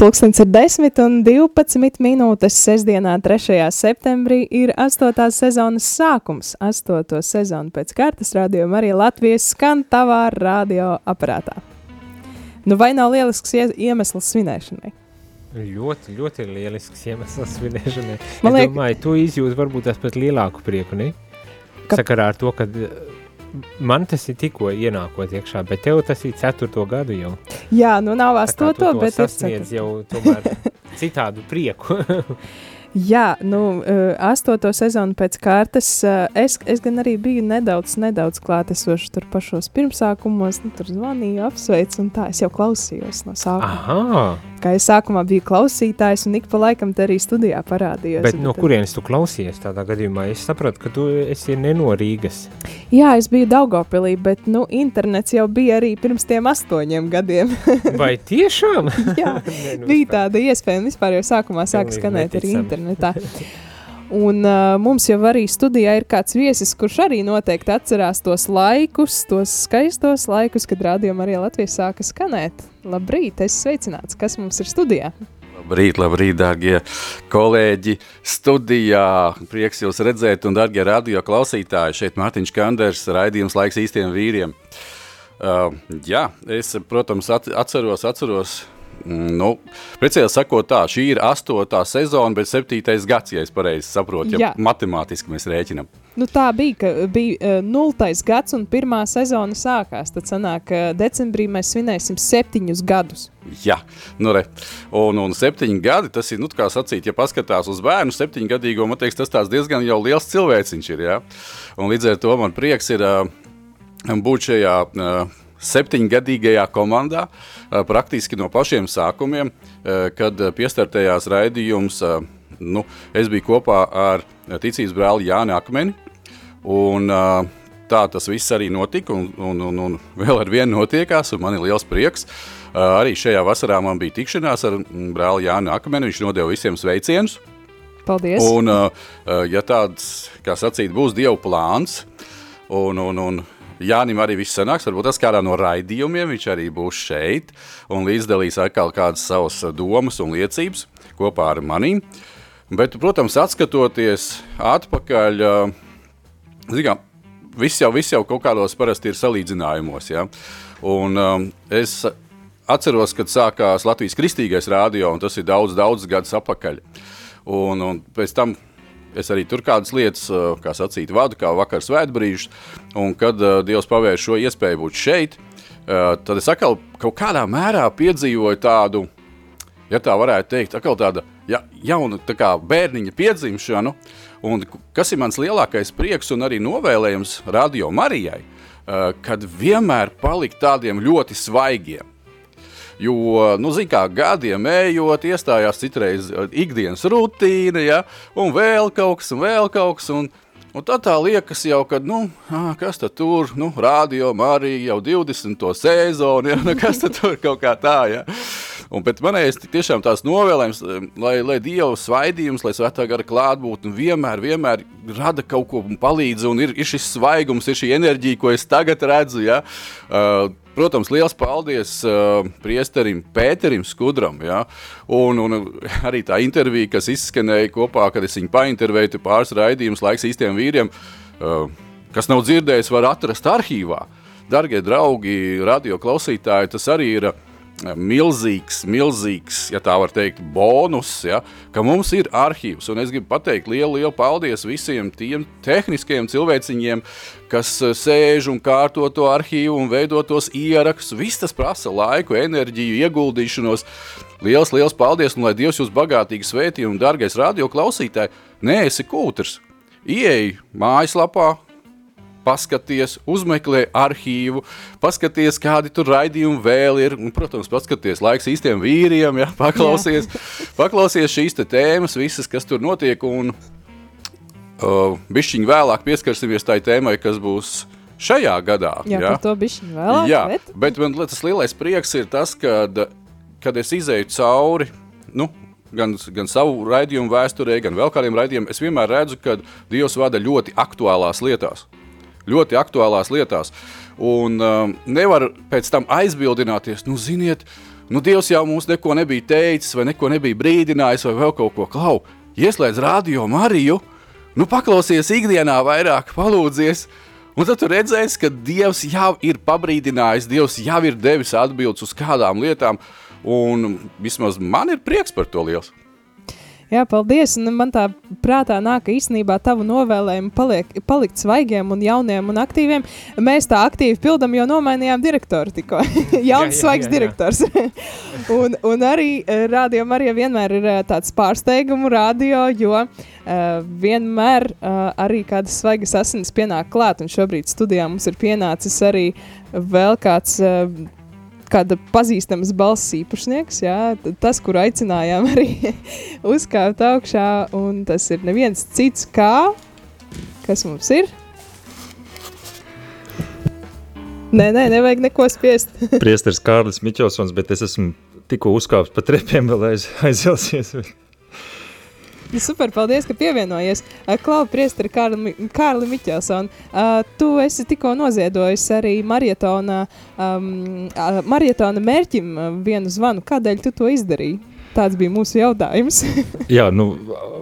Pulkstenis ir 10 un 12 minūtes. Sestdienā, 3. septembrī, ir 8. sezonas sākums. 8. sezonu pēc kārtas rādījuma arī Latvijas skan tavā radioaparātā. Nu, vai nav lielisks iemesls svinēšanai? Ļoti, ļoti lielisks iemesls svinēšanai. Man liekas, domāju, tu izjūti varbūt tas pat lielāku prieku, ne? Ka... Sakarā ar to, ka man tas ir tikko ienākot iekšā, bet tev tas ir ceturto gadu jau. Jā, nu nav astoto, bet ir ceturto. jau tomēr citādu prieku. Jā, nu, uh, astoto sezonu pēc kārtas. Uh, es, es gan arī biju nedaudz, nedaudz klātesošs tur pašos pirmsākumos, nu, tur zvanīju, apsveicu, un tā es jau klausījos no sākuma. Aha. Kā es sākumā biju klausītājs, un ik pa laikam te arī studijā parādījos. Bet no kurienes tu klausies tādā gadījumā? Es sapratu, ka tu esi nenorīgas. Jā, es biju Daugopilī, bet, nu, internets jau bija arī pirms tiem astoņiem gadiem. Vai tiešām? Jā, ne, nu, bija tāda iespēja, un vispār jau sākumā sāka skanēt arī internetu internetā. Un uh, mums jau arī studijā ir kāds viesis, kurš arī noteikti atcerās tos laikus, tos skaistos laikus, kad rādījuma arī Latvijas sāka skanēt. Labrīt, es sveicināts, kas mums ir studijā. Labrīt, labrīt, dārgie kolēģi studijā. Prieks jūs redzēt un, dārgie radio klausītāji, šeit Mārtiņš Kanders, raidījums laiks īstiem vīriem. Uh, jā, es, protams, atceros, atceros Nu, precīzi sakot, tā, šī ir astotā sezona, bet septītais gads, ja es pareizi saprotu, ja Jā. matemātiski mēs rēķinām. Nu, tā bija, ka bija uh, nultais gads un pirmā sezona sākās. Tad sanāk, ka decembrī mēs svinēsim septiņus gadus. Jā, nu re. Un, un septiņi gadi, tas ir, nu, kā sacīt, ja paskatās uz bērnu septiņgadīgo, man liekas, tas tāds diezgan jau liels cilvēciņš ir, jā. Un līdz ar to man prieks ir uh, būt šajā uh, septiņgadīgajā komandā, praktiski no pašiem sākumiem, kad piestartējās raidījums. Nu, es biju kopā ar ticības brāli Jāni Akmeni. Un, tā tas viss arī notika, un, un, un, un vēl ar vienu notiekās. Man ir liels prieks. Arī šajā vasarā man bija tikšanās ar brāli Jānu Akmeni. Viņš nodeva visiem sveicienus. Paldies! Un, ja tāds, kā sacīt, būs Dieva plāns, un, un, un Jānim arī viss sanāks, varbūt tas kādā no raidījumiem viņš arī būs šeit un līdzdalīs atkal kādas savas domas un liecības kopā ar manīm. Bet, protams, atskatoties atpakaļ, zinām, viss jau, viss jau kaut kādos parasti ir salīdzinājumos, ja? Un um, es atceros, kad sākās Latvijas kristīgais rādio, un tas ir daudz, daudz gadus atpakaļ. Un, un pēc tam es arī tur kādas lietas, kā sacīt, vadu, kā vakar svētbrīžs, un kad uh, Dievs pavērš šo iespēju būt šeit, uh, tad es atkal kaut kādā mērā piedzīvoju tādu, ja tā varētu teikt, atkal tāda ja, jauna tā kā bērniņa piedzimšanu, un kas ir mans lielākais prieks un arī novēlējums Radio Marijai, kad vienmēr palikt tādiem ļoti svaigiem. Jo, nu, zināmā kā gadiem ejot, iestājās citreiz uh, ikdienas rutīna, ja, un vēl kaut kas, un vēl kaut kas. Un, Un tad tā liekas, jau, ka, nu, kas tur, nu, rādio arī jau 20. sezonu, ja, nu, kas tur kaut kā tā, ja. Un pēc manējais tiešām tās novēlējums, lai, lai Dieva svaidījums, lai svētā gara klātbūtne vienmēr, vienmēr rada kaut ko un palīdz, un ir, ir šis svaigums, ir šī enerģija, ko es tagad redzu, ja. Uh, Protams, liels paldies uh, priesterim Pēterim Skudram. Ja? Un, un arī tā intervija, kas izskanēja kopā, kad es viņu paintervēju pāris raidījumus laiks īstiem vīriem, uh, kas nav dzirdējis, var atrast arhīvā. Dargie draugi, radio klausītāji, tas arī ir uh, milzīgs, milzīgs, ja tā var teikt, bonus, ja, ka mums ir arhīvs. Un es gribu pateikt lielu, lielu paldies visiem tiem tehniskajiem cilvēciņiem, kas eh, sēž un kārto to arhīvu un veido tos ierakstus. Viss tas prasa laiku, enerģiju, ieguldīšanos. Liels, liels paldies, un lai Dievs jūs bagātīgi svētī, un, dārgais radio klausītāji, nē, esi kūtrs. Ieej mājaslapā, paskaties, uzmeklē arhīvu, paskaties, kādi tur raidījumi vēl ir. Un, protams, paskaties laiks īstiem vīriem, ja, paklausies, paklausies šīs tēmas, visas, kas tur notiek. Un uh, bišķiņ vēlāk pieskarsimies tai tēmai, kas būs šajā gadā. Jā, par to bišķiņ vēlāk. Jā, bet, bet man tas lielais prieks ir tas, kad, kad es izēju cauri, nu, gan, gan savu raidījumu vēsturē, gan vēl kādiem raidījumiem, es vienmēr redzu, ka Dievs vada ļoti aktuālās lietās ļoti aktuālās lietās. Un um, nevar pēc tam aizbildināties, nu, ziniet, nu, Dievs jau mums neko nebija teicis, vai neko nebija brīdinājis, vai vēl kaut ko klau. Ieslēdz radio Mariju, nu, paklausies ikdienā vairāk, palūdzies. Un tad tu redzēsi, ka Dievs jau ir pabrīdinājis, Dievs jau ir devis atbildes uz kādām lietām, un vismaz man ir prieks par to liels. Jā, paldies. Un man tā prātā nāk, ka īstenībā tavu novēlējumu paliek, palikt svaigiem un jauniem un aktīviem. Mēs tā aktīvi pildam, jo nomainījām direktoru tikko. Jauns, svaigs jā, jā, direktors. un, un arī eh, radio arī vienmēr ir eh, tāds pārsteigumu radio, jo uh, vienmēr uh, arī kādas svaigas asins pienāk klāt. Un šobrīd studijā mums ir pienācis arī vēl kāds. Uh, kāda pazīstams balss īpašnieks, jā, tas, kur aicinājām arī uzkāpt augšā, un tas ir neviens cits kā, kas mums ir? Nē, nē, nevajag neko spiest. Priesteris Kārlis Miķelsons, bet es esmu tikko uzkāpis pa trepiem, vēl aiz, aizjelsies. Super, paldies, ka pievienojies. Klau, priesteri Kārli, Kārli Miķelsoni, uh, tu esi tikko noziedojis arī marietona, um, marietona mērķim vienu zvanu. Kādēļ tu to izdarīji? Tāds bija mūsu jautājums. Jā, nu,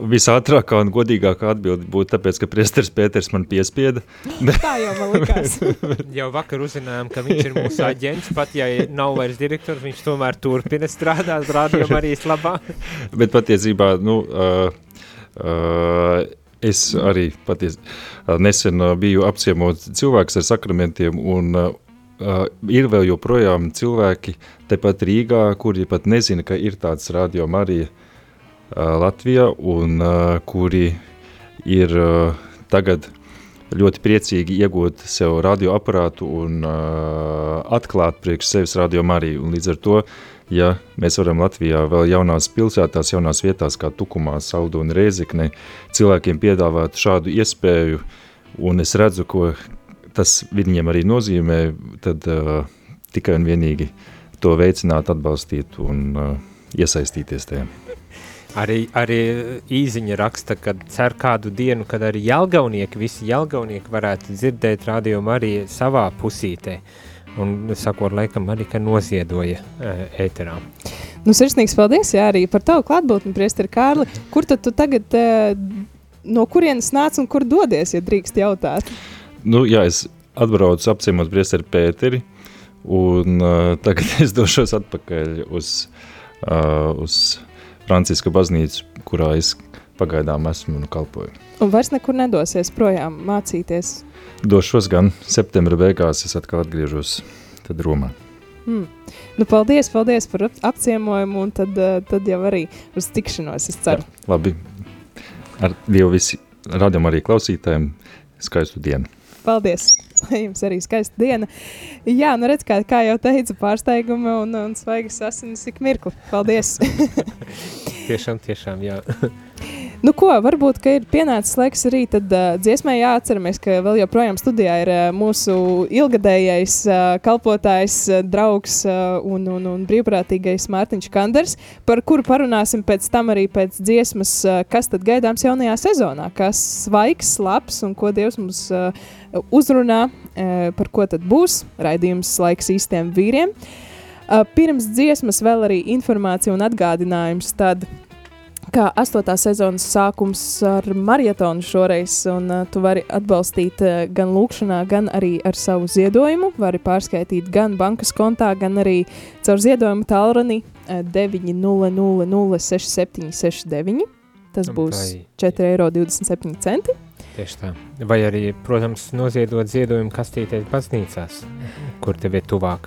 visātrākā un godīgākā atbilde būtu tāpēc, ka priesteris Pēters man piespieda. Tā jau man likās. jau vakar uzzinājām, ka viņš ir mūsu aģents, pat ja nav vairs direktors, viņš tomēr turpina strādāt rādījumā arī labā. Bet patiesībā, nu, uh, uh, es arī paties, uh, nesen uh, biju apciemot cilvēks ar sakramentiem un uh, uh, ir vēl joprojām cilvēki tepat Rīgā, kuri pat nezina, ka ir tāds radio Marija uh, Latvijā un uh, kuri ir uh, tagad ļoti priecīgi iegūt sev radioaparātu un uh, atklāt priekš sevis radio Mariju. Un līdz ar to, ja mēs varam Latvijā vēl jaunās pilsētās, jaunās vietās kā Tukumā, Saldu un Rēzikne, cilvēkiem piedāvāt šādu iespēju, un es redzu, ko, tas viņiem arī nozīmē, tad uh, tikai un vienīgi to veicināt, atbalstīt un uh, iesaistīties tajā. Arī, arī īziņa raksta, ka cer kādu dienu, kad arī jelgaunieki, visi jelgaunieki varētu dzirdēt radiomu arī savā pusītē. Un sakot, laikam arī, ka noziedoja uh, ēterā. Nu, sirsnīgs paldies, jā, arī par tavu klātbūtni, priesteri Kārli. Kur tad tu tagad, no kurienes nāc un kur dodies, ja drīkst jautāt? Nu, jā, es atbraucu apciemot priesteri Pēteri, un uh, tagad es došos atpakaļ uz, uh, uz Franciska baznīcu, kurā es pagaidām esmu un kalpoju. Un vairs nekur nedosies projām mācīties? Došos gan septembra beigās, es atkal atgriežos tad Romā. Hmm. Nu, paldies, paldies par apciemojumu, un tad, tad jau arī uz tikšanos, es ceru. Jā, labi, ar Dievu visi radam arī klausītājiem skaistu dienu. Paldies! Lai jums arī skaista diena. Jā, nu redz, kā, kā jau teicu, pārsteigumi un, un svaigas asinis ik mirkli. Paldies! tiešām, tiešām, jā. Nu, ko, varbūt ir pienācis laiks arī tad, uh, dziesmai jāatceramies, ka vēl joprojām studijā ir uh, mūsu ilgadējais uh, kalpotājs, uh, draugs uh, un, un, un brīvprātīgais Mārtiņš Kanders, par kuru parunāsim pēc tam arī pēc dziesmas, uh, kas tad gaidāms jaunajā sezonā, kas svaigs, labs un ko Dievs mums uh, uzrunā, uh, par ko tad būs raidījums laiks īstiem vīriem. Uh, pirms dziesmas vēl arī informācija un atgādinājums tad, kā astotā sezonas sākums ar maratonu šoreiz, un uh, tu vari atbalstīt uh, gan lūkšanā, gan arī ar savu ziedojumu. Vari pārskaitīt gan bankas kontā, gan arī caur ziedojumu tālruni uh, 900-6769. Tas būs 4,27 eiro. Tieši tā. Vai arī, protams, noziedot ziedojumu kastītēs baznīcās, kur tev ir tuvāk.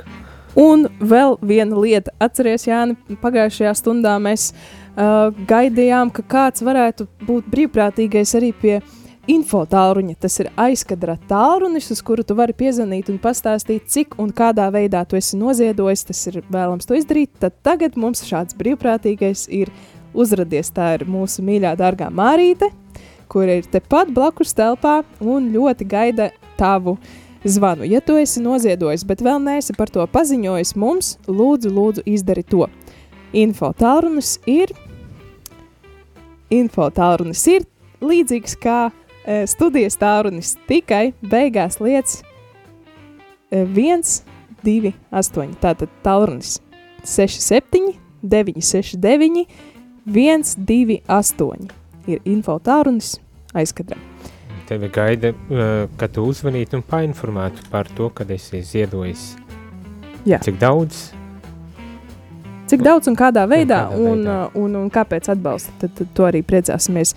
Un vēl viena lieta. Atceries, Jāni, pagājušajā stundā mēs uh, uh, gaidījām, ka kāds varētu būt brīvprātīgais arī pie info tālruņa. Tas ir aizkadra tālrunis, uz kuru tu vari piezvanīt un pastāstīt, cik un kādā veidā tu esi noziedojis. Tas ir vēlams to izdarīt. Tad tagad mums šāds brīvprātīgais ir uzradies. Tā ir mūsu mīļā, dārgā Mārīte, kur ir tepat blakus telpā un ļoti gaida tavu zvanu. Ja tu esi noziedojis, bet vēl neesi par to paziņojis mums, lūdzu, lūdzu izdari to. Info tālrunis ir, info tālrunis ir līdzīgs kā uh, studijas tārunis tikai beigās lietas uh, 1, 2, 8. Tātad tārunis 6, 7, 9, 6, 9, 1, 2, 8. Ir info tārunis aizkadram. Tevi gaida, uh, ka tu uzvanītu un painformētu par to, kad esi ziedojis. Jā. Cik daudz? Cik daudz un kādā veidā, un, kādā un, veidā. Un, un, un kāpēc atbalsta, tad, tad to arī priecāsimies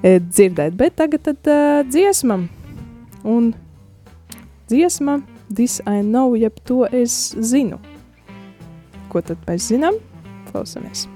e, dzirdēt. Bet tagad tad uh, dziesmam un dziesma This I know, jeb to es zinu. Ko tad mēs zinām? Klausamies!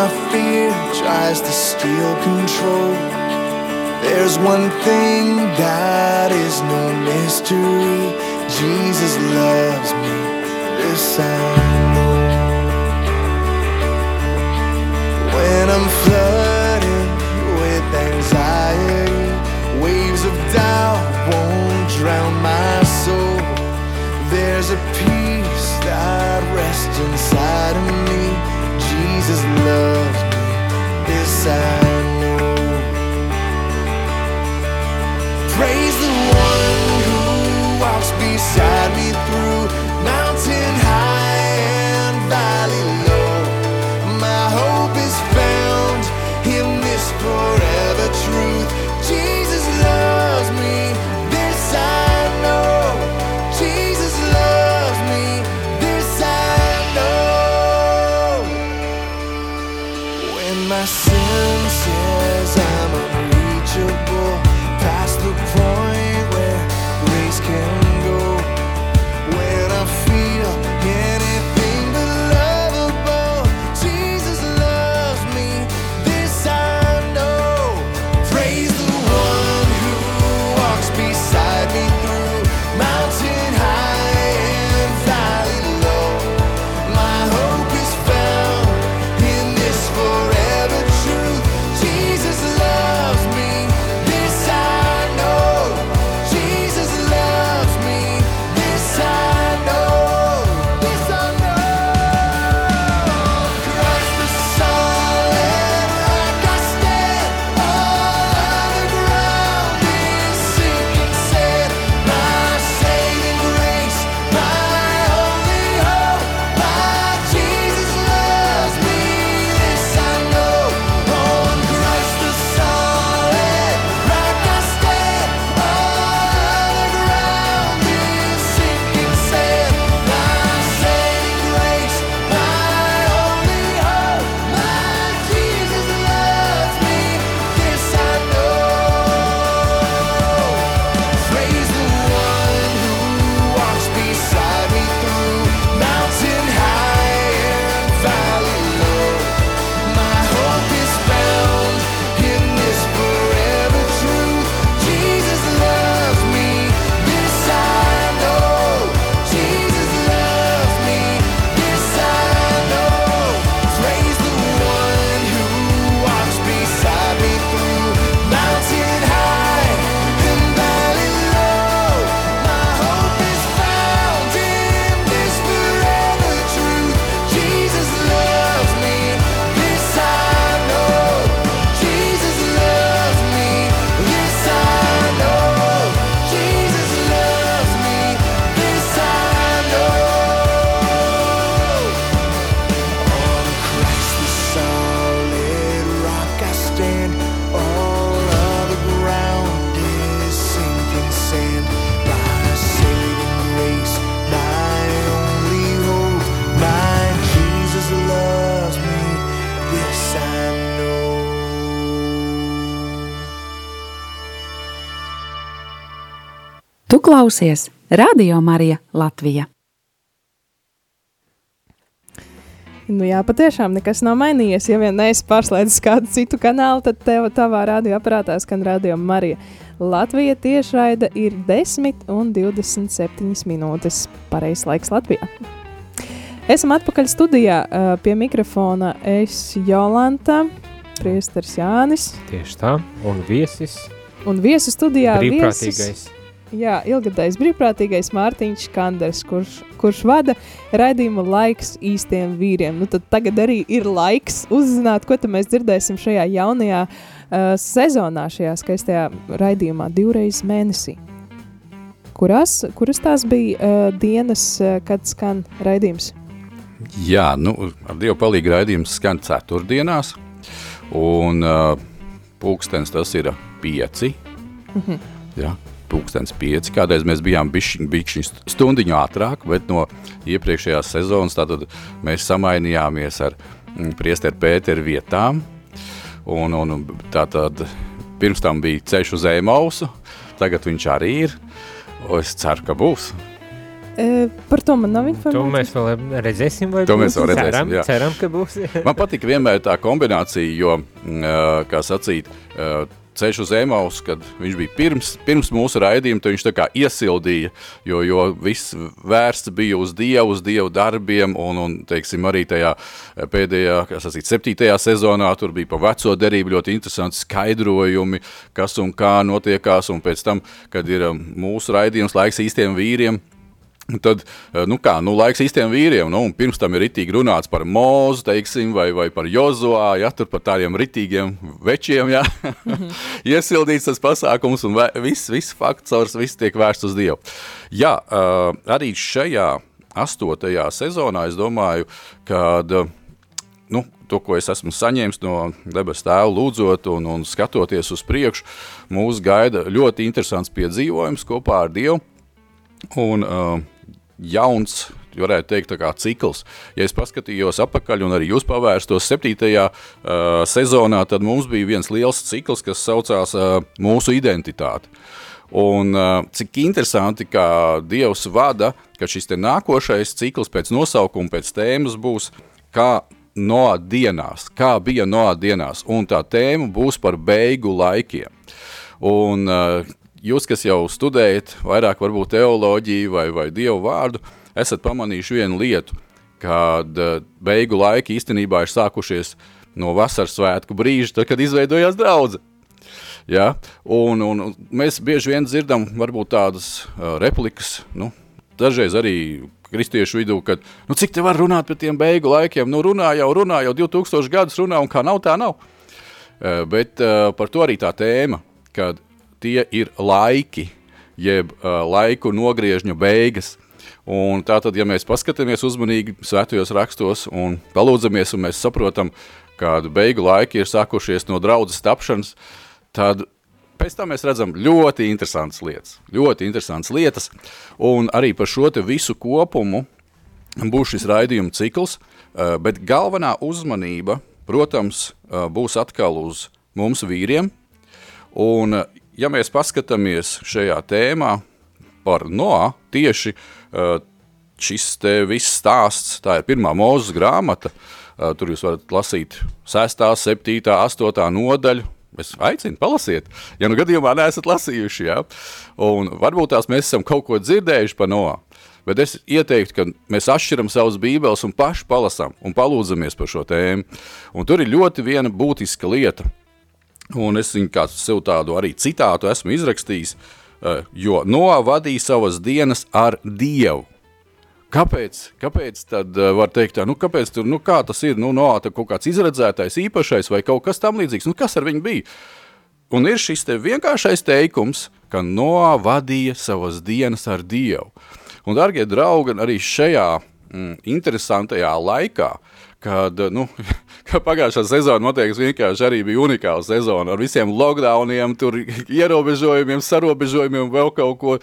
My fear tries to steal control. There's one thing that is no mystery Jesus loves me, this I know. When I'm flooded with anxiety, waves of doubt won't drown my soul. There's a peace that rests inside of me. Jesus loves me. Praise the one who walks beside klausies Radio Marija Latvija. Nu jā, patiešām nekas nav mainījies. Ja vien neesi pārslēdzis kādu citu kanālu, tad tev tavā radioaparātā skan Radio Marija. Latvija tiešraida ir 10 un 27 minūtes. Pareizais laiks Latvijā. Esam atpakaļ studijā pie mikrofona. Es Jolanta, Priesteris Jānis. Tieši tā, un viesis. Un viesu studijā brīvprātīgais. Viesis, jā, ilgadējs brīvprātīgais Mārtiņš Kanders, kurš, kurš vada raidījumu laiks īstiem vīriem. Nu, tad tagad arī ir laiks uzzināt, ko mēs dzirdēsim šajā jaunajā uh, sezonā, šajā skaistajā raidījumā divreiz mēnesī. Kurās, kuras tās bija uh, dienas, uh, kad skan raidījums? Jā, nu, ar Dievu palīgu raidījums skan ceturtdienās, un uh, pulkstens tas ir pieci. Mm -hmm. Jā, pulkstens pieci. Kādreiz mēs bijām bišķiņ, bišķiņ stundiņu ātrāk, bet no iepriekšējās sezonas tātad mēs samainījāmies ar mm, priesteru Pēteru vietām, un, un tātad pirms tam bija ceļš uz Ēmausu, tagad viņš arī ir, es ceru, ka būs. E, par to man nav informācijas. To mēs vēl redzēsim, vai to būs? mēs vēl redzēsim. Ceram, jā. ceram ka būs. man patika vienmēr tā kombinācija, jo, kā sacīt, ceļš uz Emaus, kad viņš bija pirms, pirms mūsu raidījuma, viņš tā kā iesildīja, jo, jo viss vērsts bija uz Dievu, uz Dievu darbiem, un, un teiksim, arī tajā pēdējā, kā sacīt, septītajā sezonā tur bija pa veco derību ļoti interesanti skaidrojumi, kas un kā notiekās, un pēc tam, kad ir mūsu raidījums laiks īstiem vīriem, Tad, eh, nu kā, nu laiks īstiem vīriem, nu, un pirms tam ir ritīgi runāts par mūzu, teiksim, vai, vai par Jozoā, ja, tur par tādiem ritīgiem večiem, ja, mm -hmm. iesildīts tas pasākums, un viss, viss faktors, viss tiek vērsts uz Dievu. Jā, uh, arī šajā astotajā sezonā, es domāju, kad, nu, to, ko es esmu saņēmis no debesu tēva, lūdzot un, un skatoties uz priekšu, mūs gaida ļoti interesants piedzīvojums kopā ar Dievu. Un, uh, jauns, varētu teikt, cikls. Ja es paskatījos atpakaļ, un arī jūs pavērstos septītajā uh, sezonā, tad mums bija viens liels cikls, kas saucās uh, Mūsu identitāte. Un uh, cik interesanti, ka Dievs vada, ka šis nākošais cikls pēc nosaukuma, pēc tēmas būs kā no dienās, kā bija no dienās, un tā tēma būs par beigu laikiem. Un uh, jūs, kas jau studējat vairāk varbūt teoloģiju vai, vai dievu vārdu, esat pamanījuši vienu lietu, kad uh, beigu laiki īstenībā ir sākušies no vasaras svētku brīža, tad, kad izveidojās draudze. Ja? Un, un mēs bieži vien dzirdam varbūt tādas uh, replikas, nu, dažreiz arī kristiešu vidū, kad, nu, cik te var runāt par tiem beigu laikiem, nu, runā jau, runā jau 2000 gadus runā, un kā nav, tā nav. Uh, bet par to arī tā tēma, kad tie ir laiki, jeb uh, laiku nogriežņa beigas. Un tātad, ja mēs paskatāmies uzmanīgi svētajos rakstos un palūdzamies, un mēs saprotam, kāda beigu laiki ir sākušies no draudzes tapšanas, tad pēc tam mēs redzam ļoti interesantas lietas. Ļoti interesantas lietas, un arī par šo te visu kopumu būs šis raidījuma cikls, bet galvenā uzmanība, protams, būs atkal uz mums vīriem, un ja mēs paskatāmies šajā tēmā par Noā, tieši šis te viss stāsts, tā ir pirmā mūzes grāmata, tur jūs varat lasīt 6, 7, 8 nodaļu, Es aicinu, palasiet, ja nu gadījumā neesat lasījuši. Ja? Un varbūt tās mēs esam kaut ko dzirdējuši par Noā. Bet es ieteiktu, ka mēs atšķiram savus bībeles un paši palasām un palūdzamies par šo tēmu. Un tur ir ļoti viena būtiska lieta, Un es viņu kā sev tādu arī citātu esmu izrakstījis, uh, jo Noā vadīja savas dienas ar Dievu. Kāpēc? Kāpēc tad uh, var teikt tā, nu kāpēc tur, nu kā tas ir, nu Noā tā kaut kāds izredzētais īpašais vai kaut kas tam līdzīgs, nu kas ar viņu bija? Un ir šis te vienkāršais teikums, ka Noā vadīja savas dienas ar Dievu. Un, darbie draugi, arī šajā mm, interesantajā laikā, kad nu, pagājušā sezona noteikti vienkārši arī bija unikāla sezona ar visiem lockdowniem, ierobežojumiem, sarobežojumiem, vēl kaut ko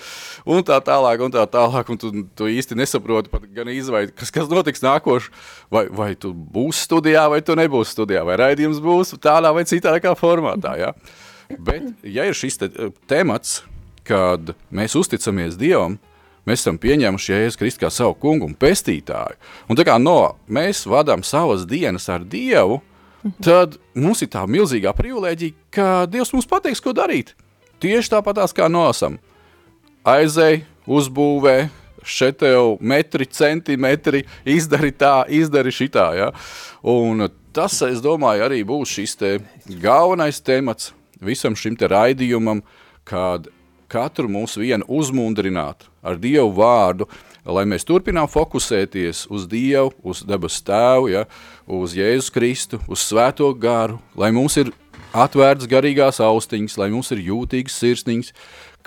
un tā tālāk, un tā tālāk, un tu, tu īsti nesaproti izvai, kas, kas notiks nākoši, vai, vai tu būsi studijā, vai tu nebūsi studijā, vai raidījums būs tādā vai citā formātā, ja? Bet, ja ir šis te, temats, kad mēs uzticamies Dievam, mēs esam pieņēmuši Jēzu Kristu kā savu kungu un pestītāju. Un tā kā no, mēs vadām savas dienas ar Dievu, tad mums ir tā milzīgā privilēģija, ka Dievs mums pateiks, ko darīt. Tieši tāpatās kā nosam. Aizej, uzbūvē, šeit tev metri, centimetri, izdari tā, izdari šitā. Ja? Un tas, es domāju, arī būs šis te galvenais temats visam šim te raidījumam, kad katru mūsu vienu uzmundrināt ar Dievu vārdu, lai mēs turpinām fokusēties uz Dievu, uz debes tēvu, ja, uz Jēzus Kristu, uz svēto garu, lai mums ir atvērts garīgās austiņas, lai mums ir jūtīgs sirsniņas,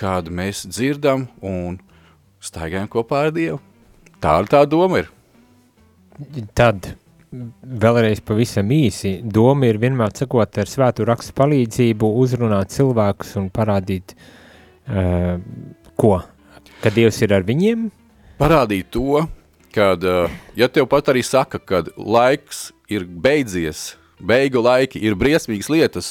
kad mēs dzirdam un staigājam kopā ar Dievu. Tā ir tā doma ir. Tad vēlreiz pavisam īsi. Doma ir vienmēr sakot ar svētu rakstu palīdzību, uzrunāt cilvēkus un parādīt uh, Uh, ko? Ka Dievs ir ar viņiem? Parādīt to, ka, uh, ja tev pat arī saka, ka laiks ir beidzies, beigu laiki ir briesmīgas lietas,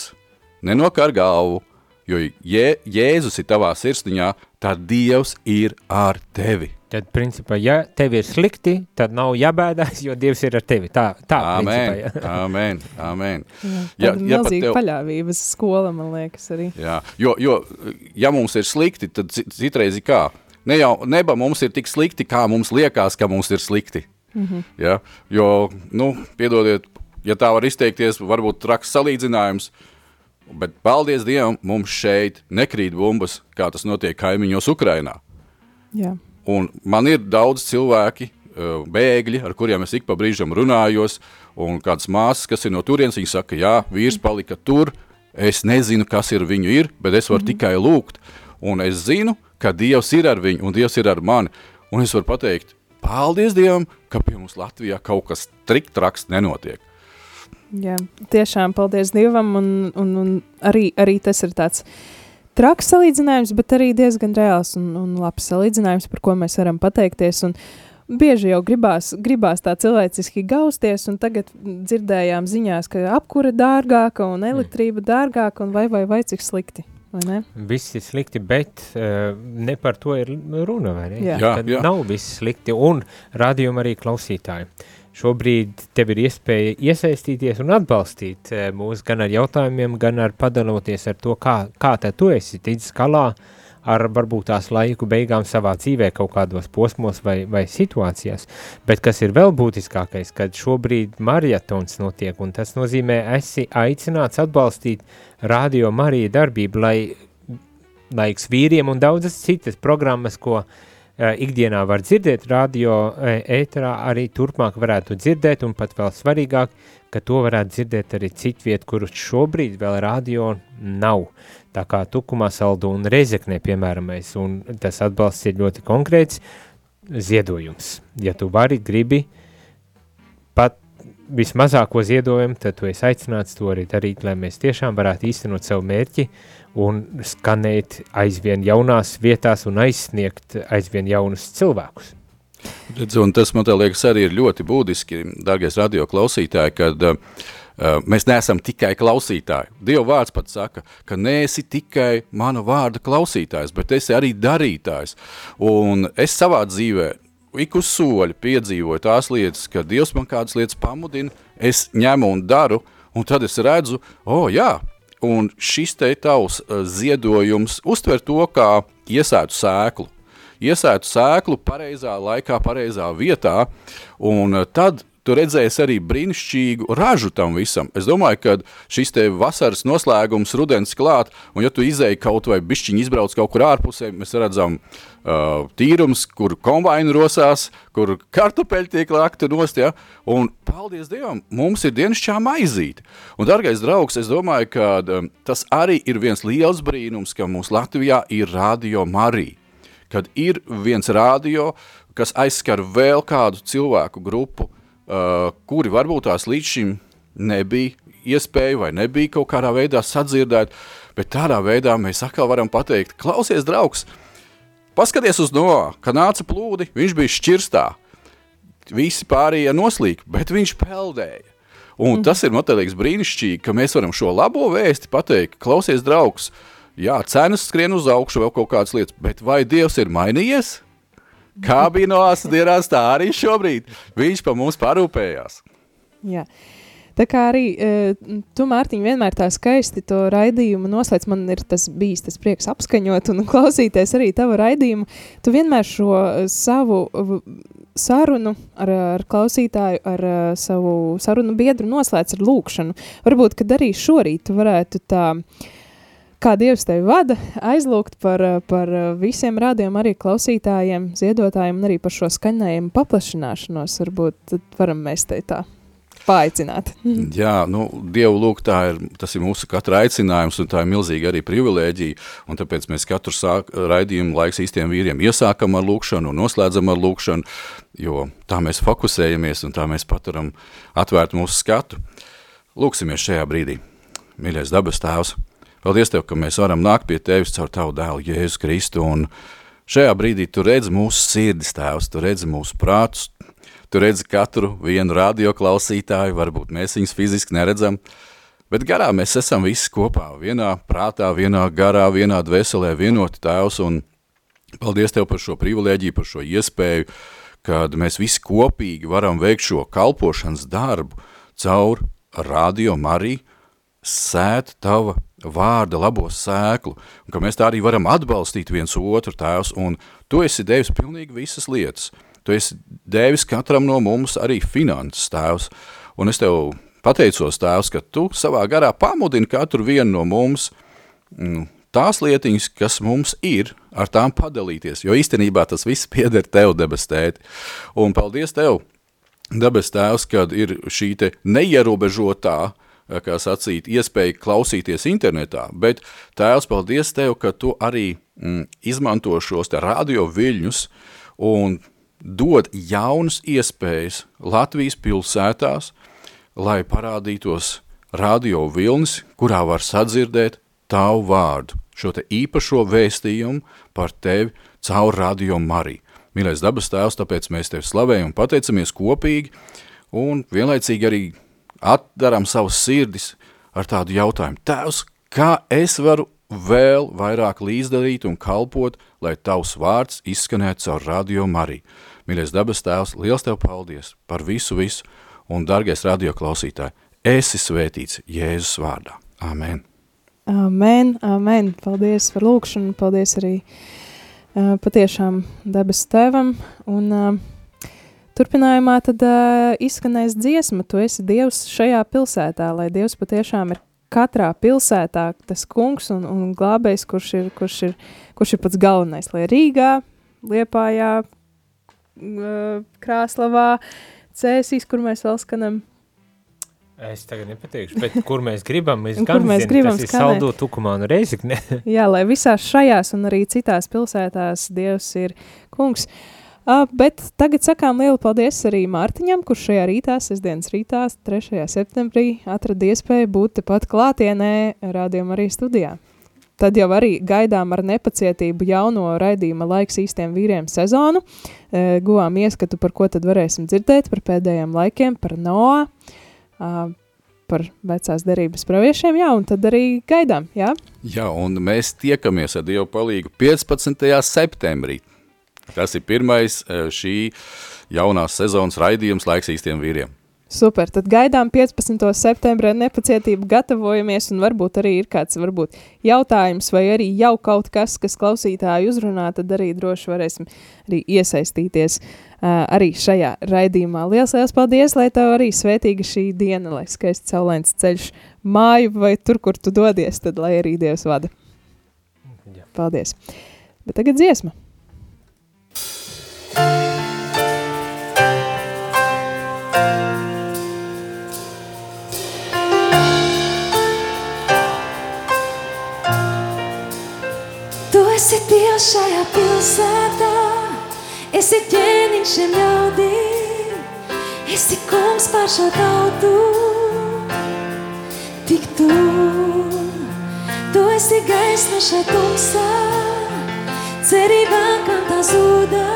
nenokar galvu, jo Jē, Jēzus ir tavā sirsniņā, tad Dievs ir ar tevi. Tad, principā, ja tev ir slikti, tad nav jābēdās, jo Dievs ir ar tevi. Tā, tā amen, principā, ja. amen, amen. Jā, ja, ja milzīga tev... paļāvības skola, man liekas, arī. Jā, jo, jo, ja mums ir slikti, tad citreiz ir kā? Ne jau, neba mums ir tik slikti, kā mums liekas, ka mums ir slikti. Mm -hmm. ja? Jo, nu, piedodiet, ja tā var izteikties, varbūt traks salīdzinājums, bet paldies Dievam, mums šeit nekrīt bumbas, kā tas notiek kaimiņos Ukrainā. Jā. Un man ir daudz cilvēki, bēgļi, ar kuriem es ik pa brīžam runājos, un kādas māsas, kas ir no turienes, viņi saka, jā, vīrs palika tur, es nezinu, kas ir viņu ir, bet es varu mm -hmm. tikai lūgt, un es zinu, ka Dievs ir ar viņu, un Dievs ir ar mani, un es varu pateikt, paldies Dievam, ka pie mums Latvijā kaut kas trikt raksts nenotiek. Jā, tiešām paldies Dievam, un, un, un arī, arī tas ir tāds, uh, traks salīdzinājums, bet arī diezgan reāls un, un labs salīdzinājums, par ko mēs varam pateikties. Un bieži jau gribās, gribās tā cilvēciski gausties, un tagad dzirdējām ziņās, ka apkura dārgāka un elektrība dārgāka, un vai, vai, vai cik slikti. Viss ir slikti, bet uh, ne par to ir runa. Jā, jā, jā. Nav viss slikti, un rādījumi arī klausītāji. Uh, Šobrīd tev ir iespēja iesaistīties un atbalstīt eh, mūs gan ar jautājumiem, gan ar padaloties ar to, kā, kā te tu esi ticis galā ar varbūt tās laiku beigām savā dzīvē kaut kādos posmos vai, vai situācijās. Bet kas ir vēl būtiskākais, kad šobrīd marietons notiek, un tas nozīmē, esi aicināts atbalstīt radio Marija darbību, lai laiks vīriem un daudzas citas programmas, ko uh, ikdienā var dzirdēt radio eh, ēterā, arī turpmāk varētu dzirdēt, un pat vēl svarīgāk, ka to varētu dzirdēt arī citviet, kurus šobrīd vēl radio nav. Tā kā Tukumā, Saldu un Rezeknē, piemēram, un tas atbalsts ir ļoti konkrēts ziedojums. Ja tu vari, gribi pat vismazāko ziedojumu, tad tu esi aicināts to arī darīt, lai mēs tiešām varētu īstenot savu mērķi, uh, un skanēt aizvien jaunās vietās un aizsniegt aizvien jaunus cilvēkus. Redz, un tas man liekas arī ir ļoti būtiski, dārgais radio klausītāji, kad uh, mēs neesam tikai klausītāji. Dieva vārds pat saka, ka neesi tikai mana vārda klausītājs, bet esi arī darītājs. Un es savā dzīvē ik uz soļa piedzīvoju tās lietas, ka Dievs man kādas lietas pamudina, es ņemu un daru, un tad es redzu, o oh, jā, Un šis te tavs uh, ziedojums uztver to kā iesētu sēklu. Iesētu sēklu pareizā laikā, pareizā vietā, un uh, tad tu redzēsi arī brīnišķīgu ražu tam visam. Es domāju, ka šis te vasaras noslēgums, rudens klāt, un ja tu izēji kaut vai bišķiņi izbrauc kaut kur ārpusē, mēs redzam uh, tīrums, kur kombaini rosās, kur kartupeļi tiek lakti nost, ja? un paldies Dievam, mums ir dienasčā maizīte. Un, dargais draugs, es domāju, ka um, tas arī ir viens liels brīnums, ka mums Latvijā ir radio Marija. Kad ir viens radio, kas aizskar vēl kādu cilvēku grupu, kuri varbūt tās līdz šim nebija iespēja vai nebija kaut kādā veidā sadzirdēt, bet tādā veidā mēs atkal varam pateikt, klausies, draugs, paskaties uz Noā, ka nāca plūdi, viņš bija šķirstā, visi pārējie noslīk, bet viņš peldēja. Un mm. tas ir, liekas, brīnišķīgi, ka mēs varam šo labo vēsti pateikt, klausies, draugs, Jā, cenas skrien uz augšu, vēl kaut kādas lietas, bet vai Dievs ir mainījies? Kā bija no asadienās, tā arī šobrīd. Viņš pa mums parūpējās. Jā. Tā kā arī uh, tu, Mārtiņ, vienmēr tā skaisti to raidījumu noslēdz. Man ir tas bijis tas prieks apskaņot un klausīties arī tavu raidījumu. Tu vienmēr šo savu sarunu ar, ar klausītāju, ar uh, savu sarunu biedru noslēdz ar lūkšanu. Varbūt, kad arī šorīt tu varētu tā kā Dievs tevi vada, aizlūgt par, par visiem rādījumiem, arī klausītājiem, ziedotājiem un arī par šo skaņējumu paplašināšanos. Varbūt varam mēs te tā paaicināt. Jā, nu, Dievu lūk, tā ir, tas ir mūsu katra aicinājums, un tā ir milzīga arī privilēģija, un tāpēc mēs katru sāk, raidījumu laiks īstiem vīriem iesākam ar lūkšanu un noslēdzam ar lūkšanu, jo tā mēs fokusējamies un tā mēs paturam atvērt mūsu skatu. Lūksimies šajā brīdī. Mīļais dabas tēvs, paldies Tev, ka mēs varam nākt pie Tevis caur Tavu dēlu Jēzus Kristu, un šajā brīdī Tu redzi mūsu sirdis, Tēvs, Tu redzi mūsu prātus, Tu redzi katru vienu radioklausītāju, varbūt mēs viņus fiziski neredzam, bet garā mēs esam visi kopā, vienā prātā, vienā garā, vienā dvēselē, vienoti tēvs, un paldies Tev par šo privilēģiju, par šo iespēju, kad mēs visi kopīgi varam veikt šo kalpošanas darbu caur radio Mariju, sēt Tava vārda labo sēklu, un ka mēs tā arī varam atbalstīt viens otru tēvs, un Tu esi devis pilnīgi visas lietas – Tu esi devis katram no mums arī finanses tēvs, un es tev pateicos tēvs, ka tu savā garā pamudini katru vienu no mums mm, tās lietiņas, kas mums ir, ar tām padalīties, jo īstenībā tas viss pieder tev, debes tēti. Un paldies tev, debes tēvs, kad ir šī te neierobežotā, kā sacīt, iespēja klausīties internetā, bet tēvs, paldies tev, ka tu arī mm, izmanto šos te radio viļņus un dod jaunas iespējas Latvijas pilsētās, lai parādītos radio vilnis, kurā var sadzirdēt tavu vārdu, šo te īpašo vēstījumu par tevi caur radio Mariju. Mīļais dabas tēvs, tāpēc mēs tevi slavējam un pateicamies kopīgi un vienlaicīgi arī atdaram savus sirdis ar tādu jautājumu. Tēvs, kā es varu vēl vairāk līdzdalīt un kalpot, lai tavs vārds izskanētu caur radio Mariju. Mīļais dabas tēvs, liels tev paldies par visu, visu, un, dargais radioklausītāji, esi svētīts Jēzus vārdā. Amen. Amen, amen. Paldies par lūkšanu, paldies arī uh, patiešām debes tevam, un uh, turpinājumā tad uh, izskanēs dziesma, tu esi Dievs šajā pilsētā, lai Dievs patiešām ir katrā pilsētā tas kungs un, un glābējs, kurš ir, kurš, ir, kurš ir pats galvenais, lai Rīgā, Liepājā, Krāslavā, Cēsīs, kur mēs vēl skanam. Es tagad nepateikšu, bet kur mēs gribam, mēs gan mēs zinu, gribam tas ir saldo tukumānu reizikne. Jā, lai visās šajās un arī citās pilsētās Dievs ir kungs. Uh, bet tagad sakām lielu paldies arī Mārtiņam, kurš šajā rītā, sestdienas rītā, 3. septembrī, atrada iespēju būt tepat klātienē rādījuma arī studijā. Tad jau arī gaidām ar nepacietību jauno raidījuma laiks īstiem vīriem sezonu. E, guvām ieskatu, par ko tad varēsim dzirdēt, par pēdējiem laikiem, par Noā, par vecās derības praviešiem, jā, un tad arī gaidām, jā? Jā, un mēs tiekamies ar Dievu palīgu 15. septembrī. Tas ir pirmais šī jaunās sezonas raidījums laiks īstiem vīriem. Super, tad gaidām 15. septembrī nepacietību, gatavojamies, un varbūt arī ir kāds varbūt, jautājums, vai arī jau kaut kas, kas klausītāju uzrunā, tad arī droši varēsim arī iesaistīties uh, arī šajā raidījumā. Lielas, liels paldies, lai tev arī svētīga šī diena, lai skaists saulains ceļš māju vai tur, kur tu dodies, tad lai arī Dievs vada. Jā. Paldies. Bet tagad dziesma. Esi Dievs šajā pilsētā, esi ķēniņš šiem ļaudīm, esi kungs pār šo tautu. Tik tu, tu esi gaisma šai tumsā, cerībā, kam tā zūdā,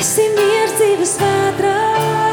esi miers dzīves vētrās.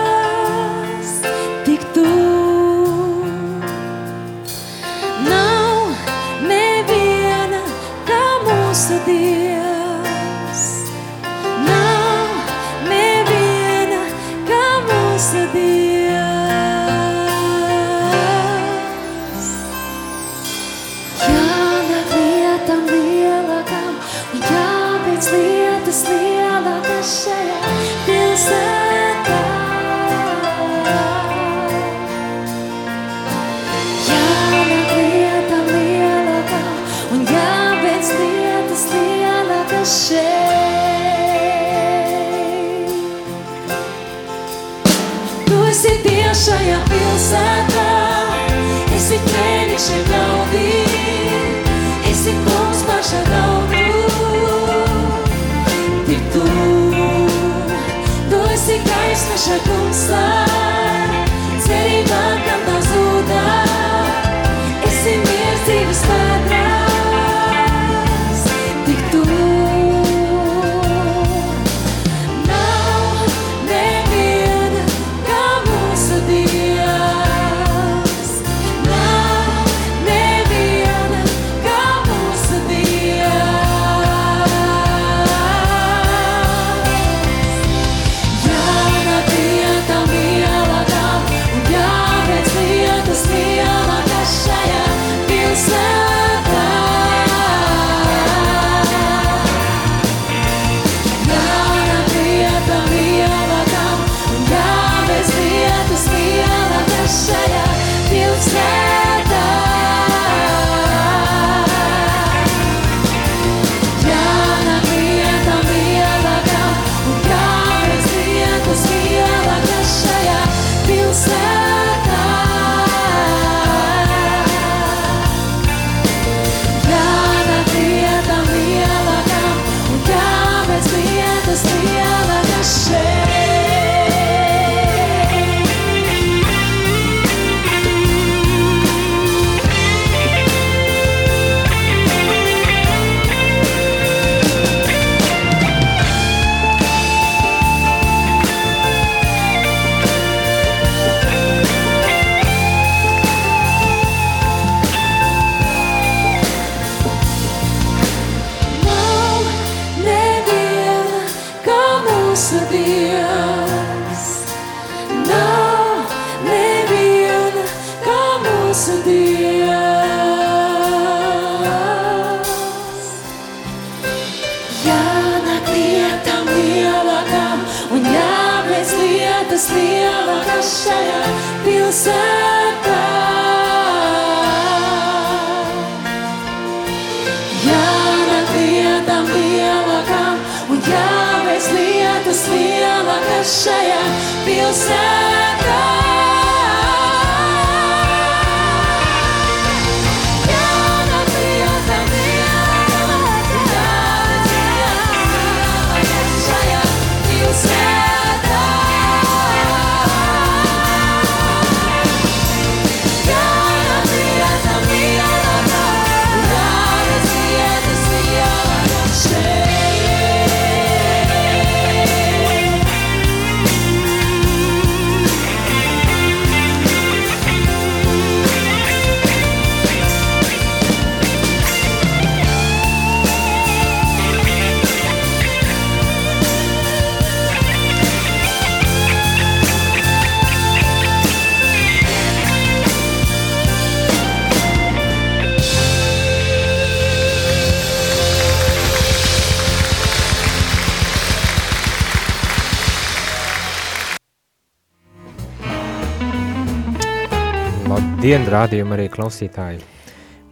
Lietas lielākas šajā pilsētā. Jānāk lietām lielākām un jāveic lietas lielākas šajā pilsētā. Labdien, rādījumi arī klausītāji.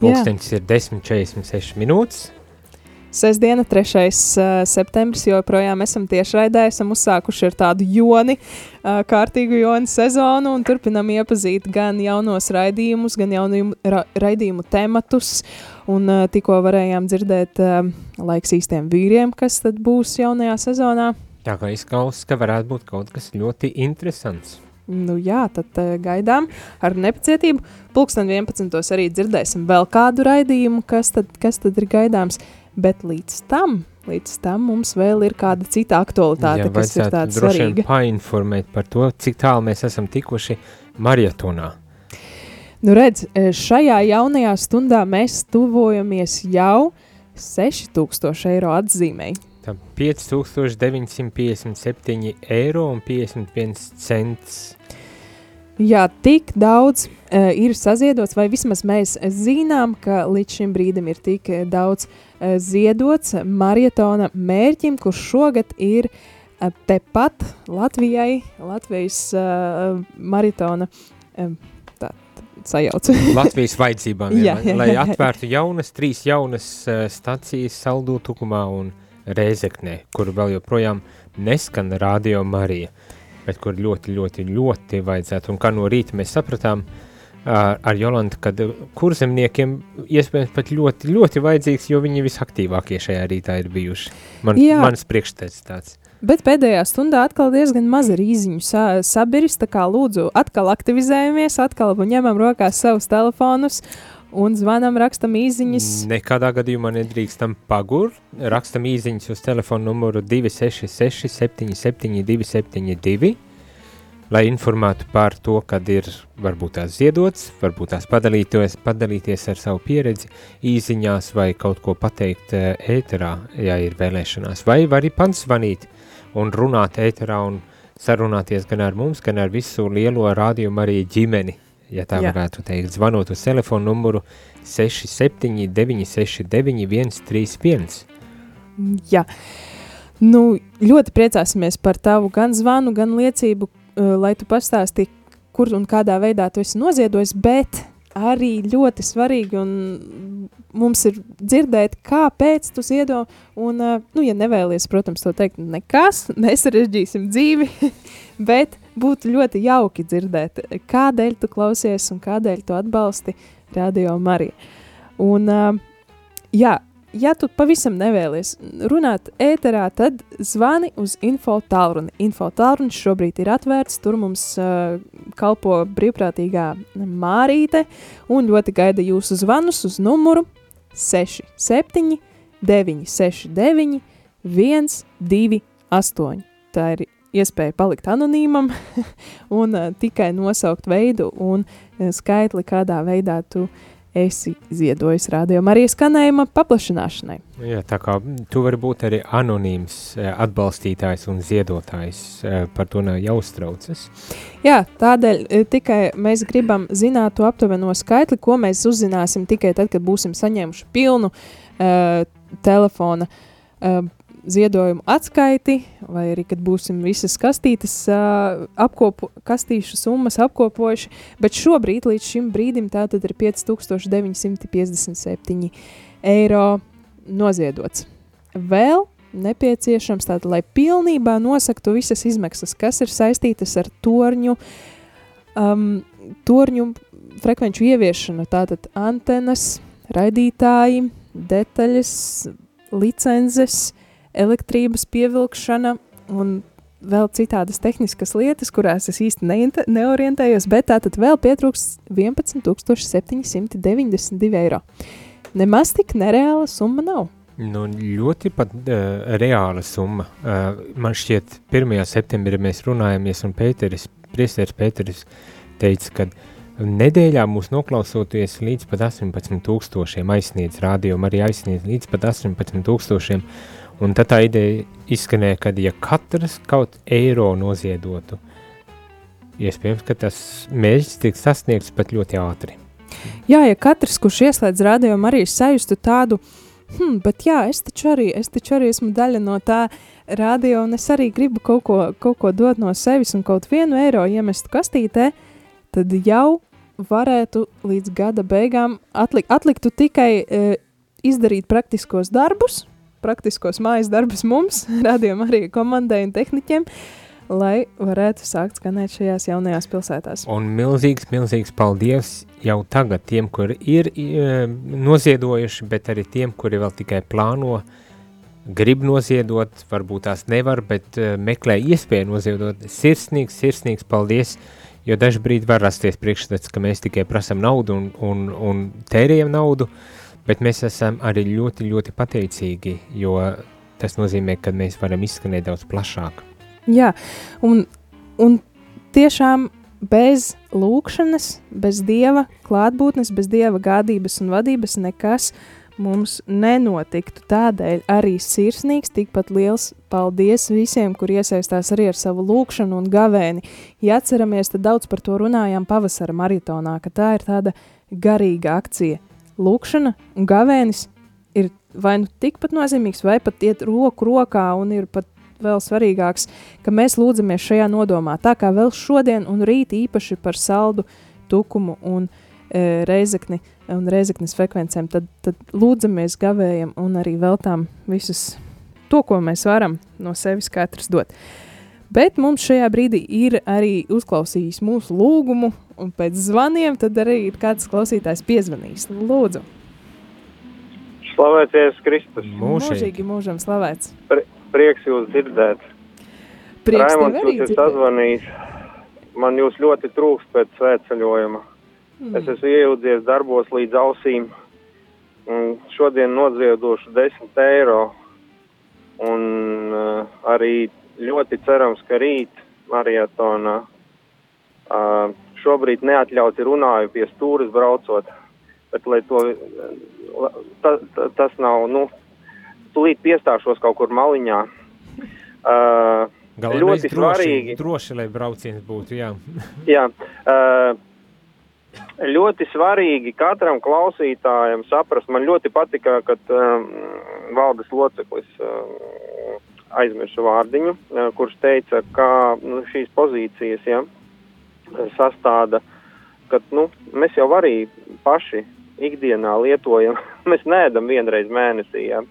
Pūksteņš ir 10.46 minūtes. Sestdiena, 3. Uh, septembris, joprojām esam tiešraidē, esam uzsākuši ar tādu joni, kārtīgu joni sezonu un turpinam iepazīt gan jaunos raidījumus, gan jaunu ra raidījumu tematus. Un tikko varējām dzirdēt laiks īstiem vīriem, kas tad būs jaunajā sezonā. Tā kā izklausās, ka varētu būt kaut kas ļoti interesants. Nu jā, tad uh, gaidām ar nepacietību. Pulksten 11. arī dzirdēsim vēl kādu raidījumu, kas tad, kas tad ir gaidāms. Bet līdz tam, līdz tam mums vēl ir kāda cita aktualitāte, Jā, kas ir tāda svarīga. painformēt par to, cik tālu mēs esam tikuši maratonā. Nu redz, e, šajā jaunajā stundā mēs tuvojamies jau 6000 eiro atzīmēji. Tā 5957 eiro un 51 cents. Jā, tik daudz uh, ir saziedots, vai vismaz mēs zinām, ka līdz šim brīdim ir tik daudz uh, ziedots maratona mērķim, kurš šogad ir uh, tepat Latvijai, Latvijas uh, maratona uh, sajaucu. Latvijas vajadzībām, jā, jā, jā, lai atvērtu jaunas, trīs jaunas uh, stacijas Saldū, Tukumā un Rēzeknē, kur vēl joprojām neskan Radio Marija. Uh, bet kur ļoti, ļoti, ļoti vajadzētu. Un kā no rīta mēs sapratām ar, ar Jolantu, ka kurzemniekiem iespējams pat ļoti, ļoti vajadzīgs, jo viņi visaktīvākie šajā rītā ir bijuši. Man, Jā. mans priekšstats tāds. Bet pēdējā stundā atkal diezgan maz rīziņu sa sabiris, tā kā lūdzu atkal aktivizējamies, atkal ņemam rokās savus telefonus un zvanām, rakstam īsiņas. Nekādā gadījumā nedrīkstam pagurt. Rakstam īsiņas uz telefona numuru 266, 77, 272, lai informētu par to, kad ir varbūt tās ziedots, varbūt tās padalīties, padalīties ar savu pieredzi īsiņās vai kaut ko pateikt eh, ēterā, ja ir vēlēšanās. Vai arī pats zvanīt un runāt ēterā un sarunāties gan ar mums, gan ar visu lielo rādījumu arī ģimeni ja tā Jā. varētu teikt, zvanot uz telefonu numuru 679 691 131. Jā, nu, ļoti priecāsimies par tavu gan zvanu, gan liecību, uh, lai tu pastāstīji, kur un kādā veidā tu esi noziedojis, bet arī ļoti svarīgi un mums ir dzirdēt, kāpēc tu ziedo, un, uh, nu, ja nevēlies, protams, to teikt, nekas, nesarežģīsim dzīvi, bet būtu ļoti jauki dzirdēt, kādēļ tu klausies un kādēļ tu atbalsti Radio Mariju. Un, uh, jā, ja tu pavisam nevēlies runāt ēterā, tad zvani uz info tālruni. Info tālrunis šobrīd ir atvērts, tur mums uh, kalpo brīvprātīgā Mārīte un ļoti gaida jūsu zvanus uz numuru 67 969 128. Tā ir iespēja palikt anonīmam un uh, tikai nosaukt veidu un uh, skaitli, kādā veidā tu esi ziedojis rādījuma arī skanējuma paplašināšanai. Jā, tā kā tu vari būt arī anonīms atbalstītājs un ziedotājs, par to nav jāuztraucas. Jā, tādēļ tikai mēs gribam zināt to aptuveno skaitli, ko mēs uzzināsim tikai tad, kad būsim saņēmuši pilnu uh, telefona uh, ziedojumu atskaiti, vai arī, kad būsim visas kastītes, uh, apkopo, kastīšu summas apkopojuši, bet šobrīd līdz šim brīdim tātad ir 5957 eiro noziedots. Vēl nepieciešams tātad, lai pilnībā nosaktu visas izmaksas, kas ir saistītas ar torņu, um, torņu frekvenču ieviešanu, tātad antenas, raidītāji, detaļas, licences, elektrības pievilkšana un vēl citādas tehniskas lietas, kurās es īsti neorientējos, bet tātad vēl pietrūks 11,792 eiro. Nemaz tik nereāla summa nav. Nu, ļoti pat uh, reāla summa. Uh, man šķiet, 1. septembrī mēs runājamies, un Pēteris, priesteris Pēteris teica, ka nedēļā mūs noklausoties līdz pat 18 tūkstošiem aizsniedz rādījumu, arī aizsniedz līdz pat 18 tūkstošiem, Un tad tā ideja izskanēja, ka ja katrs kaut eiro noziedotu, iespējams, ka tas mērķis tiks sasniegts pat ļoti ātri. Jā, ja katrs, kurš ieslēdz rādījumu, arī sajustu tādu, hmm, bet jā, es taču arī, es taču arī esmu daļa no tā rādio, un es arī gribu kaut ko, kaut ko dot no sevis un kaut vienu eiro iemest kastītē, tad jau varētu līdz gada beigām atlik, atliktu tikai e, izdarīt praktiskos darbus, praktiskos mājas darbus mums, radījuma arī komandai un tehniķiem, lai varētu sākt skanēt šajās jaunajās pilsētās. Un milzīgs, milzīgs paldies jau tagad tiem, kuri ir e, noziedojuši, bet arī tiem, kuri vēl tikai plāno, grib noziedot, varbūt tās nevar, bet e, meklē iespēju noziedot. Sirsnīgs, sirsnīgs paldies, jo dažbrīd var rasties priekšstats, ka mēs tikai prasam naudu un, un, un tērējam naudu, uh, bet mēs esam arī ļoti, ļoti pateicīgi, jo tas nozīmē, ka mēs varam izskanēt daudz plašāk. Jā, un, un tiešām bez lūkšanas, bez dieva klātbūtnes, bez dieva gādības un vadības nekas mums nenotiktu. Tādēļ arī sirsnīgs, tikpat liels paldies visiem, kur iesaistās arī ar savu lūkšanu un gavēni. Ja atceramies, tad daudz par to runājām pavasara maratonā, ka tā ir tāda garīga akcija. Lūkšana un gavēnis ir vai nu tikpat nozīmīgs, vai pat iet roku rokā un ir pat vēl svarīgāks, ka mēs lūdzamies šajā nodomā, tā kā vēl šodien un rīt īpaši par saldu, tukumu un e, reizekni un reizeknes frekvencēm, tad, tad lūdzamies gavējam un arī veltām visus to, ko mēs varam no sevis katrs dot. Bet mums šajā brīdī ir arī uzklausījis mūsu lūgumu, un pēc zvaniem tad arī ir kāds klausītājs piezvanījis. Lūdzu! Slavēties Kristus! Mūžīgi. Mūžīgi mūžam slavēts! Pri prieks jūs dzirdēt! Prieks arī jūs dzirdēt. sazvanījis. Man jūs ļoti trūkst pēc svētceļojuma. Mm. Es esmu ielūdzies darbos līdz ausīm. Un šodien noziedošu 10 eiro. Un uh, arī ļoti cerams, ka rīt marietonā uh, šobrīd neatļauti runāju pie stūres braucot. Bet, to, ta, ta, tas nav, nu, tūlīt piestāšos kaut kur maliņā. Uh, Galvenais ļoti droši, svarīgi. droši, lai brauciens būtu, jā. Jā, uh, ļoti svarīgi katram klausītājam saprast. Man ļoti patika, kad um, valdes loceklis uh, aizmirsu vārdiņu, uh, kurš teica, ka nu, šīs pozīcijas ja, sastāda, ka nu, mēs jau arī paši ikdienā lietojam. Mēs neēdam vienreiz mēnesī, ja?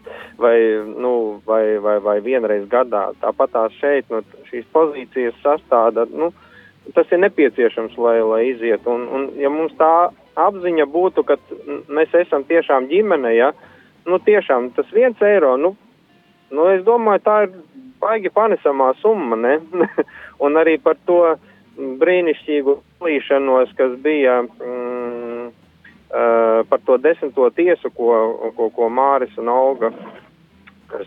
vai, nu, vai, vai, vai vienreiz gadā. Tāpat tās šeit nu, šīs pozīcijas sastāda. Nu, tas ir nepieciešams, lai, lai iziet. Un, un, ja mums tā apziņa būtu, ka mēs esam tiešām ģimene, ja, nu tiešām tas viens eiro, nu, nu es domāju, tā ir baigi panesamā summa, ne? un arī par to brīnišķīgu plīšanos, kas bija mm, uh, par to desmito tiesu, ko, ko, ko Māris un Olga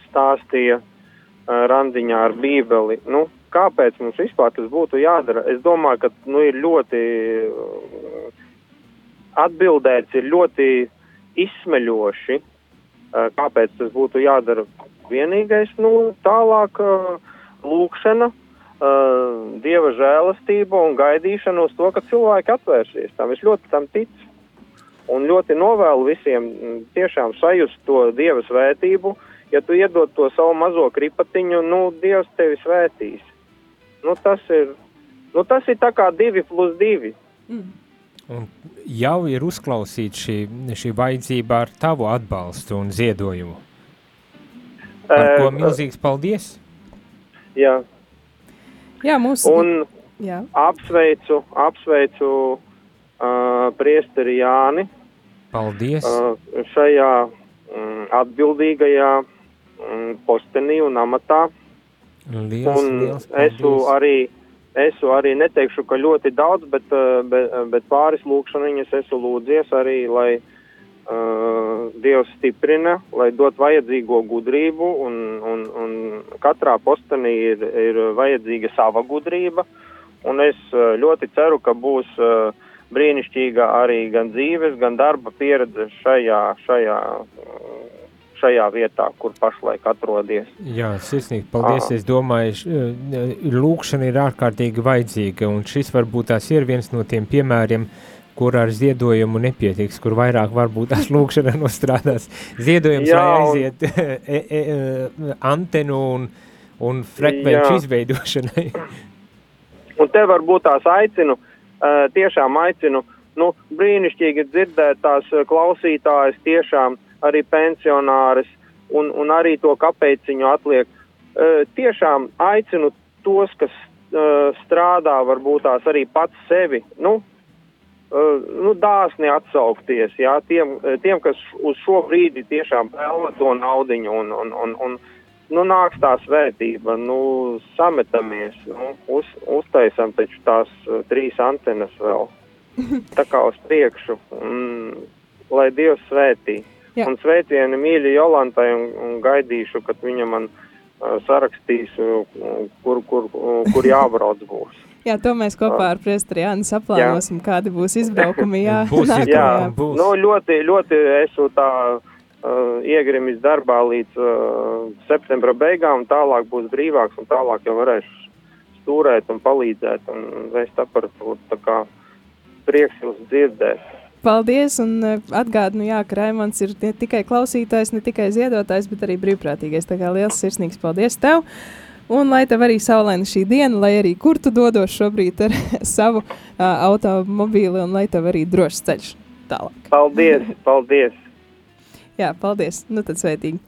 stāstīja uh, randiņā ar bībeli. Nu, kāpēc mums vispār tas būtu jādara? Es domāju, ka nu, ir ļoti uh, atbildēts, ir ļoti izsmeļoši, kāpēc tas būtu jādara. Vienīgais, nu, tālāk lūkšana, dieva žēlastība un gaidīšana uz to, ka cilvēki atvērsies. Tam es ļoti tam ticu. Un ļoti novēlu visiem mm, tiešām sajust to dieva svētību. Ja tu iedod to savu mazo kripatiņu, nu, dievs tevi svētīs. Nu, tas ir, nu, tas ir kā divi plus divi. Un jau ir uzklausīta šī, šī vajadzība ar tavu atbalstu un ziedojumu. Par ko milzīgs paldies! Jā, Jā, mūsu. un Jā. apsveicu, apsveicu uh, priesteri Jāni Paldies! uh, šajā mm, atbildīgajā mm, postenī un amatā. Liels, Un liels esmu paldies! arī, esmu arī neteikšu, ka ļoti daudz, bet, uh, bet, bet pāris lūkšaniņas esmu lūdzies arī, lai uh, Dievs stiprina, lai dot vajadzīgo gudrību, un, un, un katrā postenī ir, ir vajadzīga sava gudrība, un es ļoti ceru, ka būs uh, brīnišķīga arī gan dzīves, gan darba pieredze šajā, šajā, uh, šajā vietā, kur pašlaik atrodies. Jā, sirsnīgi paldies. Es domāju, eh, lūkšana ir ārkārtīgi vajadzīga, un šis varbūt tās ir viens no tiem piemēriem, kur ar ziedojumu nepietiks, kur vairāk varbūt tās lūkšana nostrādās. Ziedojums, Jā, lai un- aiziet e, e, e, antenu un, un frekvenču Jā. izveidošanai. Un te varbūt tās aicinu, uh, tiešām aicinu, nu, brīnišķīgi dzirdēt tās eh, klausītājas, tiešām arī pensionāris un, un arī to kapeiciņu atliek. Uh, tiešām aicinu tos, kas uh, strādā, varbūt tās arī pats sevi, nu, uh, nu dāsni atsaukties, jā, tiem, tiem, kas uz šo brīdi tiešām pelna to naudiņu un, un, un, un nu, nāks tā svētība, nu, sametamies, nu, uz, uztaisam taču tās uh, trīs antenas vēl. Tā kā uz priekšu, un, lai Dievs svētī. Jā. Un sveicieni mīļi Jolantai un, un gaidīšu, kad viņa man uh, sarakstīs, uh, kur, kur, uh, kur jābrauc būs. Jā, to mēs kopā ar Priesteri Jānu saplānosim, kādi būs izbraukumi. Jā, Būs nākamajā. Jā, būs. nu, ļoti, ļoti esmu tā uh, iegrimis darbā līdz uh, septembra beigām, tālāk būs brīvāks un tālāk jau varēšu stūrēt un palīdzēt un vēst aparatūru. Tā kā prieks jūs dzirdēt. Paldies, un uh, atgādinu, jā, ka Raimons ir ne tikai klausītājs, ne tikai ziedotājs, bet arī brīvprātīgais. Tā kā liels sirsnīgs paldies tev! Un lai tev arī saulaina šī diena, lai arī kur tu dodos šobrīd ar savu uh, automobīli, un lai tev arī drošs ceļš tālāk. Paldies, paldies! Jā, paldies. Nu tad sveitīgi.